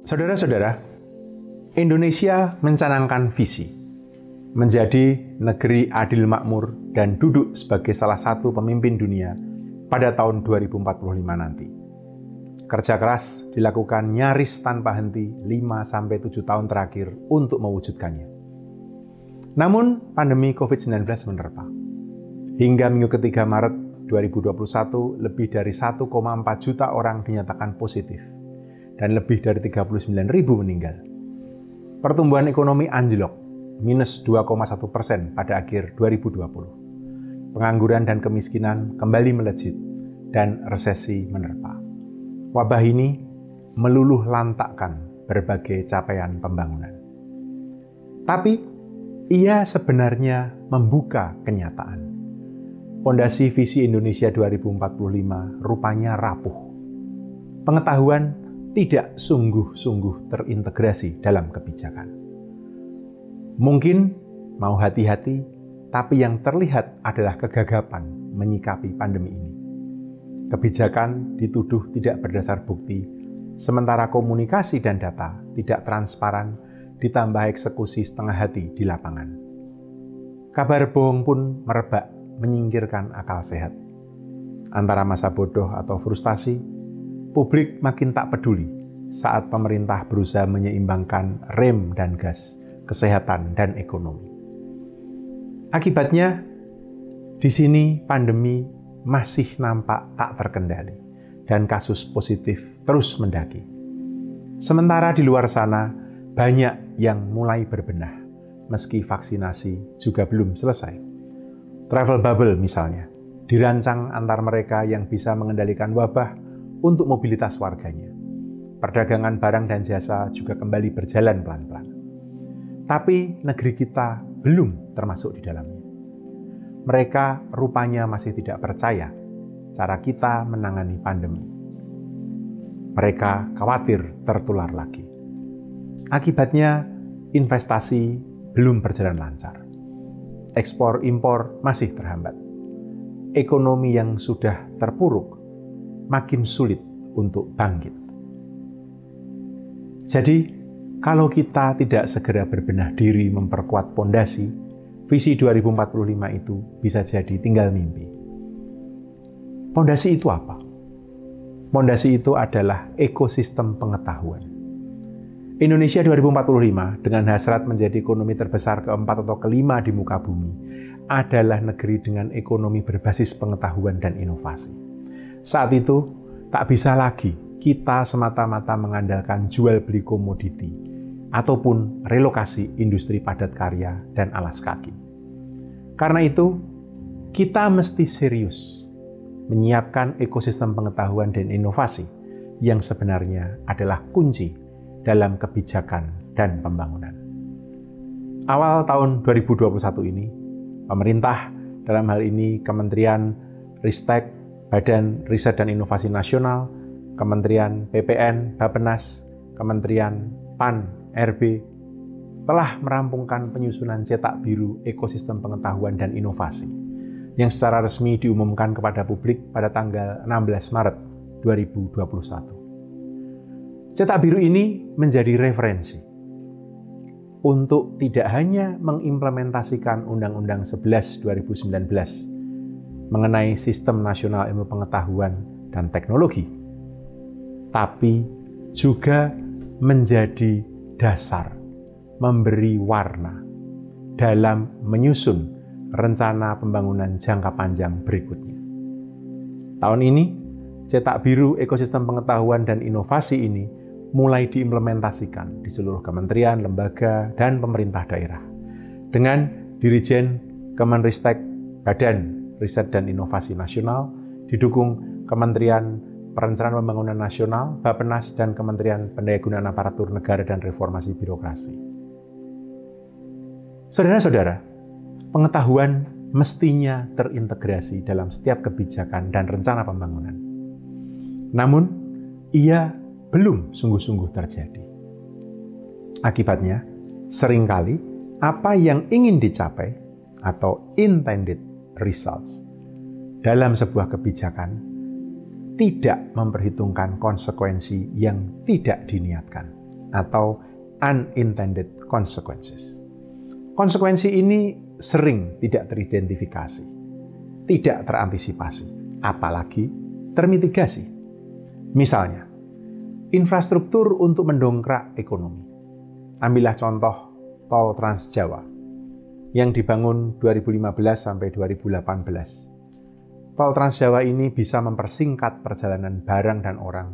Saudara-saudara, Indonesia mencanangkan visi menjadi negeri adil makmur dan duduk sebagai salah satu pemimpin dunia pada tahun 2045 nanti. Kerja keras dilakukan nyaris tanpa henti 5-7 tahun terakhir untuk mewujudkannya. Namun, pandemi COVID-19 menerpa. Hingga minggu ketiga Maret 2021, lebih dari 1,4 juta orang dinyatakan positif dan lebih dari 39 ribu meninggal. Pertumbuhan ekonomi anjlok, minus 2,1 persen pada akhir 2020. Pengangguran dan kemiskinan kembali melejit dan resesi menerpa. Wabah ini meluluh lantakkan berbagai capaian pembangunan. Tapi ia sebenarnya membuka kenyataan. Pondasi visi Indonesia 2045 rupanya rapuh. Pengetahuan tidak sungguh-sungguh terintegrasi dalam kebijakan. Mungkin mau hati-hati, tapi yang terlihat adalah kegagapan menyikapi pandemi ini. Kebijakan dituduh tidak berdasar bukti, sementara komunikasi dan data tidak transparan, ditambah eksekusi setengah hati di lapangan. Kabar bohong pun merebak menyingkirkan akal sehat. Antara masa bodoh atau frustasi, publik makin tak peduli saat pemerintah berusaha menyeimbangkan rem dan gas, kesehatan dan ekonomi. Akibatnya, di sini pandemi masih nampak tak terkendali dan kasus positif terus mendaki. Sementara di luar sana, banyak yang mulai berbenah, meski vaksinasi juga belum selesai. Travel bubble misalnya, dirancang antar mereka yang bisa mengendalikan wabah untuk mobilitas warganya. Perdagangan barang dan jasa juga kembali berjalan pelan-pelan. Tapi negeri kita belum termasuk di dalamnya. Mereka rupanya masih tidak percaya cara kita menangani pandemi. Mereka khawatir tertular lagi. Akibatnya, investasi belum berjalan lancar. Ekspor impor masih terhambat. Ekonomi yang sudah terpuruk makin sulit untuk bangkit. Jadi, kalau kita tidak segera berbenah diri memperkuat pondasi, visi 2045 itu bisa jadi tinggal mimpi. Pondasi itu apa? Pondasi itu adalah ekosistem pengetahuan. Indonesia 2045 dengan hasrat menjadi ekonomi terbesar keempat atau kelima di muka bumi adalah negeri dengan ekonomi berbasis pengetahuan dan inovasi. Saat itu, tak bisa lagi kita semata-mata mengandalkan jual beli komoditi ataupun relokasi industri padat karya dan alas kaki. Karena itu, kita mesti serius menyiapkan ekosistem pengetahuan dan inovasi yang sebenarnya adalah kunci dalam kebijakan dan pembangunan. Awal tahun 2021 ini, pemerintah dalam hal ini Kementerian Ristek Badan Riset dan Inovasi Nasional, Kementerian PPN, Bapenas, Kementerian PAN, RB, telah merampungkan penyusunan cetak biru ekosistem pengetahuan dan inovasi yang secara resmi diumumkan kepada publik pada tanggal 16 Maret 2021. Cetak biru ini menjadi referensi untuk tidak hanya mengimplementasikan Undang-Undang 11 2019 mengenai Sistem Nasional Ilmu Pengetahuan dan Teknologi, tapi juga menjadi dasar memberi warna dalam menyusun rencana pembangunan jangka panjang berikutnya. Tahun ini, cetak biru ekosistem pengetahuan dan inovasi ini mulai diimplementasikan di seluruh kementerian, lembaga, dan pemerintah daerah dengan Dirijen Kemenristek Badan Riset dan Inovasi Nasional, didukung Kementerian Perencanaan Pembangunan Nasional, Bappenas, dan Kementerian Pendayagunaan Aparatur Negara dan Reformasi Birokrasi. Saudara-saudara, pengetahuan mestinya terintegrasi dalam setiap kebijakan dan rencana pembangunan. Namun, ia belum sungguh-sungguh terjadi. Akibatnya, sering kali apa yang ingin dicapai atau intended results dalam sebuah kebijakan tidak memperhitungkan konsekuensi yang tidak diniatkan atau unintended consequences. Konsekuensi ini sering tidak teridentifikasi, tidak terantisipasi, apalagi termitigasi. Misalnya, infrastruktur untuk mendongkrak ekonomi. Ambillah contoh tol Trans Jawa yang dibangun 2015 sampai 2018. Tol Trans Jawa ini bisa mempersingkat perjalanan barang dan orang,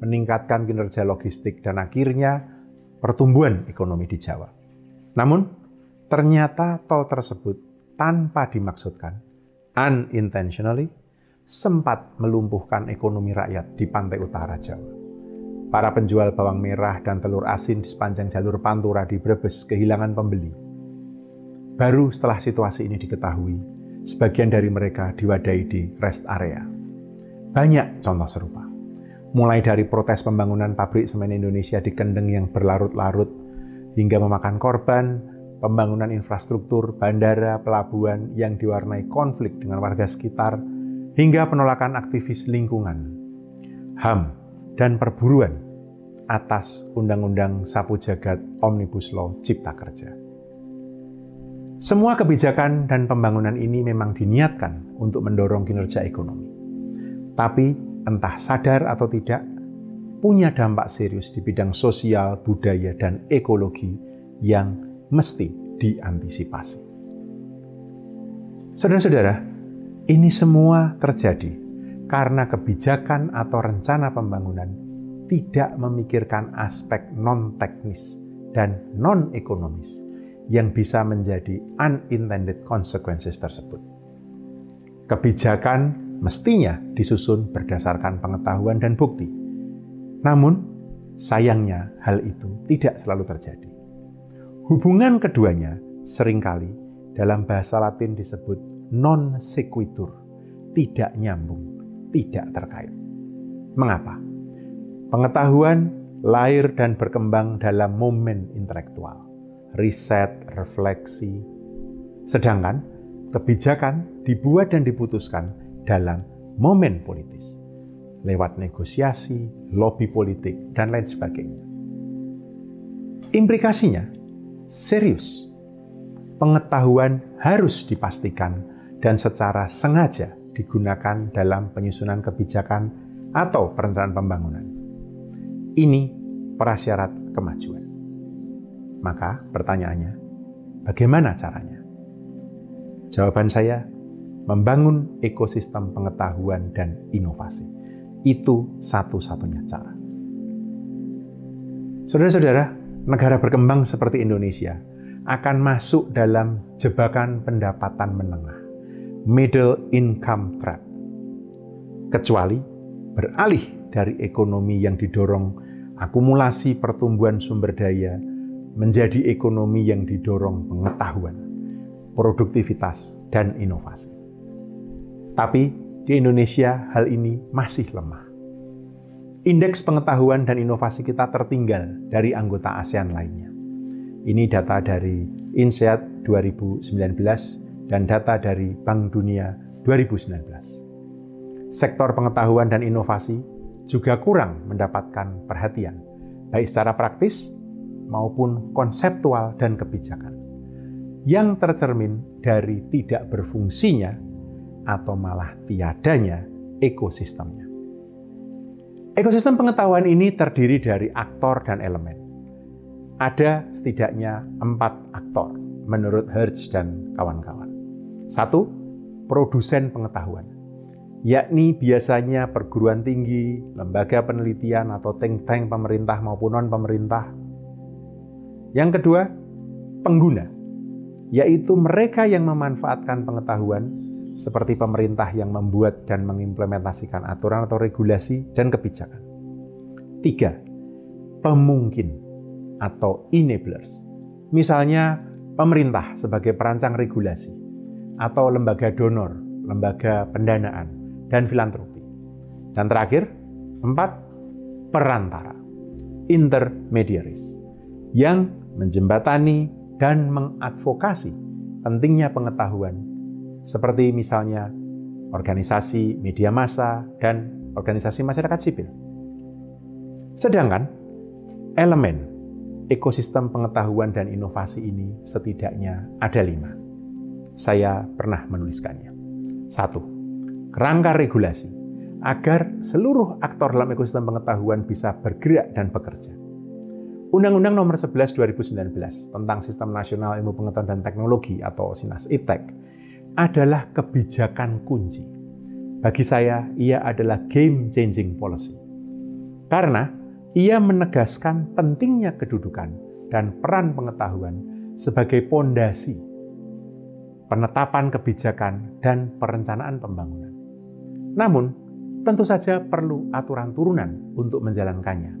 meningkatkan kinerja logistik dan akhirnya pertumbuhan ekonomi di Jawa. Namun, ternyata tol tersebut tanpa dimaksudkan, unintentionally, sempat melumpuhkan ekonomi rakyat di pantai utara Jawa. Para penjual bawang merah dan telur asin di sepanjang jalur Pantura di Brebes kehilangan pembeli. Baru setelah situasi ini diketahui, sebagian dari mereka diwadahi di rest area. Banyak contoh serupa. Mulai dari protes pembangunan pabrik semen Indonesia di Kendeng yang berlarut-larut, hingga memakan korban, pembangunan infrastruktur, bandara, pelabuhan yang diwarnai konflik dengan warga sekitar, hingga penolakan aktivis lingkungan. HAM dan perburuan atas Undang-Undang Sapu Jagat Omnibus Law Cipta Kerja. Semua kebijakan dan pembangunan ini memang diniatkan untuk mendorong kinerja ekonomi. Tapi entah sadar atau tidak, punya dampak serius di bidang sosial, budaya, dan ekologi yang mesti diantisipasi. Saudara-saudara, ini semua terjadi karena kebijakan atau rencana pembangunan tidak memikirkan aspek non-teknis dan non-ekonomis yang bisa menjadi unintended consequences tersebut. Kebijakan mestinya disusun berdasarkan pengetahuan dan bukti. Namun, sayangnya hal itu tidak selalu terjadi. Hubungan keduanya sering kali dalam bahasa Latin disebut non sequitur, tidak nyambung tidak terkait. Mengapa? Pengetahuan lahir dan berkembang dalam momen intelektual, riset, refleksi. Sedangkan kebijakan dibuat dan diputuskan dalam momen politis, lewat negosiasi, lobby politik, dan lain sebagainya. Implikasinya serius. Pengetahuan harus dipastikan dan secara sengaja digunakan dalam penyusunan kebijakan atau perencanaan pembangunan. Ini prasyarat kemajuan. Maka pertanyaannya, bagaimana caranya? Jawaban saya, membangun ekosistem pengetahuan dan inovasi. Itu satu-satunya cara. Saudara-saudara, negara berkembang seperti Indonesia akan masuk dalam jebakan pendapatan menengah middle income trap. Kecuali beralih dari ekonomi yang didorong akumulasi pertumbuhan sumber daya menjadi ekonomi yang didorong pengetahuan, produktivitas, dan inovasi. Tapi di Indonesia hal ini masih lemah. Indeks pengetahuan dan inovasi kita tertinggal dari anggota ASEAN lainnya. Ini data dari INSEAD 2019 dan data dari Bank Dunia 2019. Sektor pengetahuan dan inovasi juga kurang mendapatkan perhatian, baik secara praktis maupun konseptual dan kebijakan, yang tercermin dari tidak berfungsinya atau malah tiadanya ekosistemnya. Ekosistem pengetahuan ini terdiri dari aktor dan elemen. Ada setidaknya empat aktor menurut Hertz dan kawan-kawan. Satu, produsen pengetahuan, yakni biasanya perguruan tinggi, lembaga penelitian atau think tank pemerintah maupun non-pemerintah. Yang kedua, pengguna, yaitu mereka yang memanfaatkan pengetahuan seperti pemerintah yang membuat dan mengimplementasikan aturan atau regulasi dan kebijakan. Tiga, pemungkin atau enablers. Misalnya pemerintah sebagai perancang regulasi atau lembaga donor, lembaga pendanaan, dan filantropi. Dan terakhir, empat, perantara, intermediaries, yang menjembatani dan mengadvokasi pentingnya pengetahuan seperti misalnya organisasi media massa dan organisasi masyarakat sipil. Sedangkan elemen ekosistem pengetahuan dan inovasi ini setidaknya ada lima. Saya pernah menuliskannya. Satu, kerangka regulasi agar seluruh aktor dalam ekosistem pengetahuan bisa bergerak dan bekerja. Undang-Undang Nomor 11 2019 tentang Sistem Nasional Ilmu Pengetahuan dan Teknologi atau SINAS IPTEK adalah kebijakan kunci. Bagi saya, ia adalah game changing policy. Karena ia menegaskan pentingnya kedudukan dan peran pengetahuan sebagai pondasi penetapan kebijakan dan perencanaan pembangunan. Namun, tentu saja perlu aturan turunan untuk menjalankannya.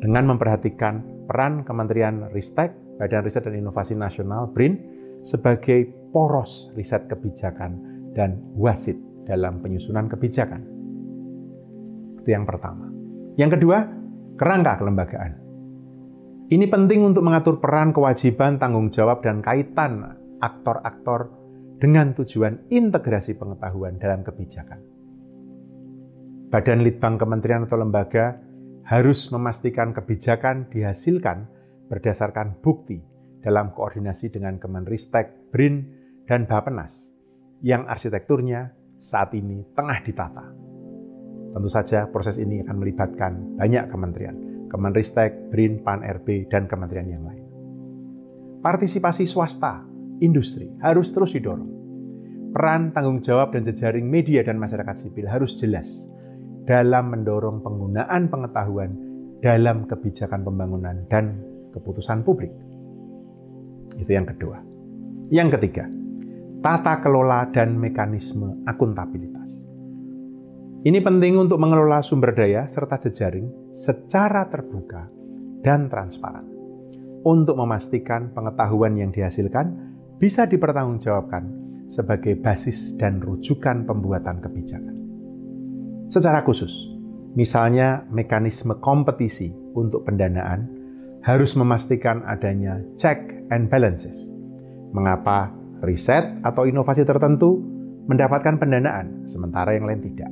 Dengan memperhatikan peran Kementerian Ristek, Badan Riset dan Inovasi Nasional BRIN sebagai poros riset kebijakan dan wasit dalam penyusunan kebijakan. Itu yang pertama. Yang kedua, kerangka kelembagaan. Ini penting untuk mengatur peran, kewajiban, tanggung jawab, dan kaitan aktor-aktor dengan tujuan integrasi pengetahuan dalam kebijakan. Badan Litbang Kementerian atau lembaga harus memastikan kebijakan dihasilkan berdasarkan bukti dalam koordinasi dengan Kemenristek, BRIN, dan Bapenas yang arsitekturnya saat ini tengah ditata. Tentu saja proses ini akan melibatkan banyak kementerian, Kemenristek, BRIN, PAN-RB, dan kementerian yang lain. Partisipasi swasta, industri harus terus didorong. Peran, tanggung jawab, dan jejaring media dan masyarakat sipil harus jelas dalam mendorong penggunaan pengetahuan dalam kebijakan pembangunan dan keputusan publik. Itu yang kedua. Yang ketiga, tata kelola dan mekanisme akuntabilitas. Ini penting untuk mengelola sumber daya serta jejaring secara terbuka dan transparan untuk memastikan pengetahuan yang dihasilkan bisa dipertanggungjawabkan sebagai basis dan rujukan pembuatan kebijakan. Secara khusus, misalnya mekanisme kompetisi untuk pendanaan harus memastikan adanya check and balances. Mengapa riset atau inovasi tertentu mendapatkan pendanaan, sementara yang lain tidak.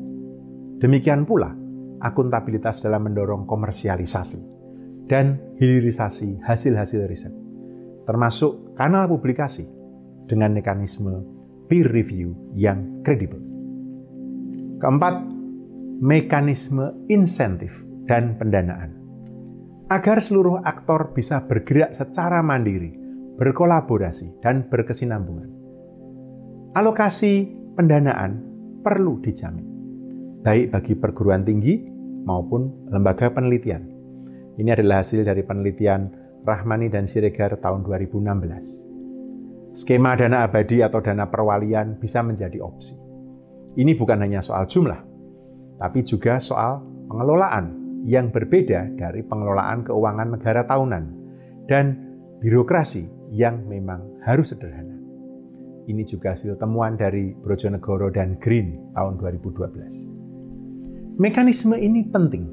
Demikian pula, akuntabilitas dalam mendorong komersialisasi dan hilirisasi hasil-hasil riset, termasuk kanal publikasi dengan mekanisme peer review yang kredibel. Keempat, mekanisme insentif dan pendanaan. Agar seluruh aktor bisa bergerak secara mandiri berkolaborasi, dan berkesinambungan. Alokasi pendanaan perlu dijamin, baik bagi perguruan tinggi maupun lembaga penelitian. Ini adalah hasil dari penelitian Rahmani dan Siregar tahun 2016. Skema dana abadi atau dana perwalian bisa menjadi opsi. Ini bukan hanya soal jumlah, tapi juga soal pengelolaan yang berbeda dari pengelolaan keuangan negara tahunan dan birokrasi yang memang harus sederhana. Ini juga hasil temuan dari Brojonegoro dan Green tahun 2012. Mekanisme ini penting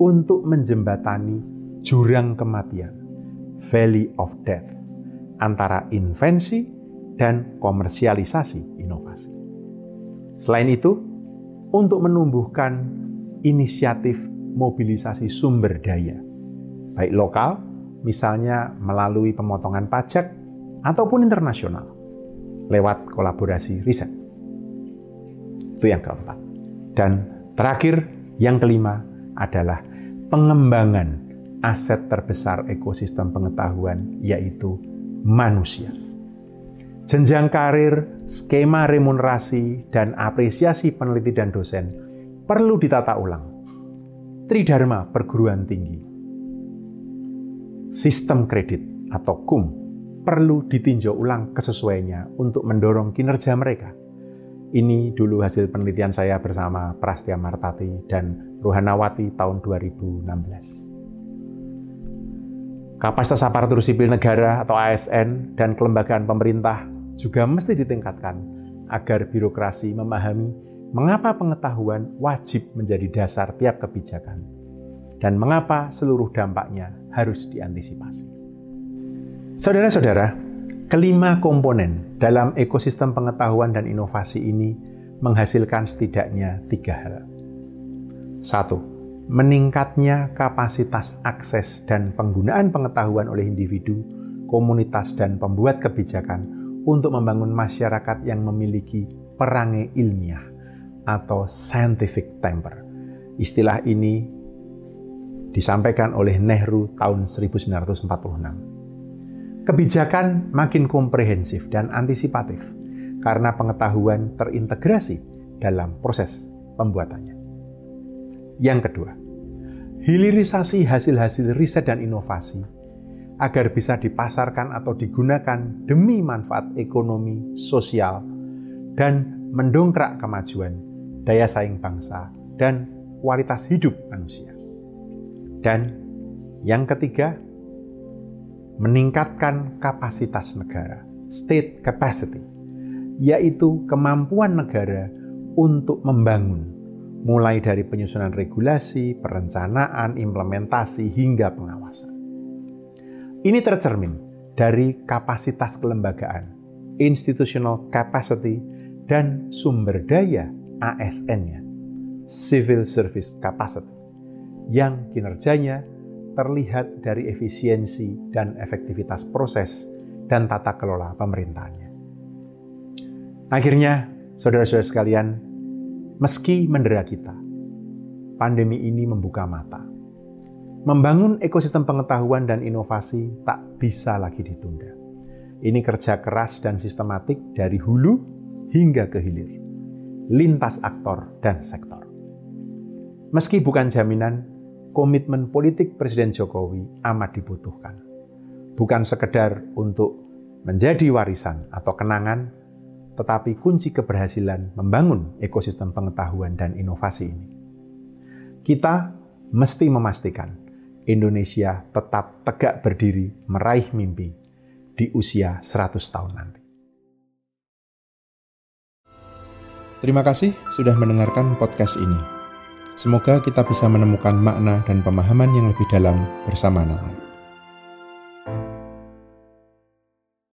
untuk menjembatani jurang kematian, valley of death, antara invensi dan komersialisasi inovasi. Selain itu, untuk menumbuhkan inisiatif mobilisasi sumber daya, baik lokal misalnya melalui pemotongan pajak ataupun internasional lewat kolaborasi riset. Itu yang keempat. Dan terakhir, yang kelima adalah pengembangan aset terbesar ekosistem pengetahuan, yaitu manusia. Jenjang karir, skema remunerasi, dan apresiasi peneliti dan dosen perlu ditata ulang. Tridharma perguruan tinggi sistem kredit atau KUM perlu ditinjau ulang kesesuaiannya untuk mendorong kinerja mereka. Ini dulu hasil penelitian saya bersama Prastia Martati dan Ruhanawati tahun 2016. Kapasitas aparatur sipil negara atau ASN dan kelembagaan pemerintah juga mesti ditingkatkan agar birokrasi memahami mengapa pengetahuan wajib menjadi dasar tiap kebijakan dan mengapa seluruh dampaknya harus diantisipasi. Saudara-saudara, Kelima komponen dalam ekosistem pengetahuan dan inovasi ini menghasilkan setidaknya tiga hal. Satu, meningkatnya kapasitas akses dan penggunaan pengetahuan oleh individu, komunitas, dan pembuat kebijakan untuk membangun masyarakat yang memiliki perangai ilmiah atau scientific temper. Istilah ini disampaikan oleh Nehru tahun 1946. Kebijakan makin komprehensif dan antisipatif karena pengetahuan terintegrasi dalam proses pembuatannya. Yang kedua, hilirisasi hasil-hasil riset dan inovasi agar bisa dipasarkan atau digunakan demi manfaat ekonomi, sosial, dan mendongkrak kemajuan, daya saing bangsa, dan kualitas hidup manusia. Dan yang ketiga, meningkatkan kapasitas negara, state capacity, yaitu kemampuan negara untuk membangun, mulai dari penyusunan regulasi, perencanaan, implementasi, hingga pengawasan. Ini tercermin dari kapasitas kelembagaan, institutional capacity, dan sumber daya ASN-nya, civil service capacity, yang kinerjanya terlihat dari efisiensi dan efektivitas proses dan tata kelola pemerintahannya. Akhirnya, saudara-saudara sekalian, meski mendera kita, pandemi ini membuka mata. Membangun ekosistem pengetahuan dan inovasi tak bisa lagi ditunda. Ini kerja keras dan sistematik dari hulu hingga ke hilir, lintas aktor dan sektor. Meski bukan jaminan komitmen politik Presiden Jokowi amat dibutuhkan. Bukan sekedar untuk menjadi warisan atau kenangan, tetapi kunci keberhasilan membangun ekosistem pengetahuan dan inovasi ini. Kita mesti memastikan Indonesia tetap tegak berdiri meraih mimpi di usia 100 tahun nanti. Terima kasih sudah mendengarkan podcast ini. Semoga kita bisa menemukan makna dan pemahaman yang lebih dalam bersama Natal.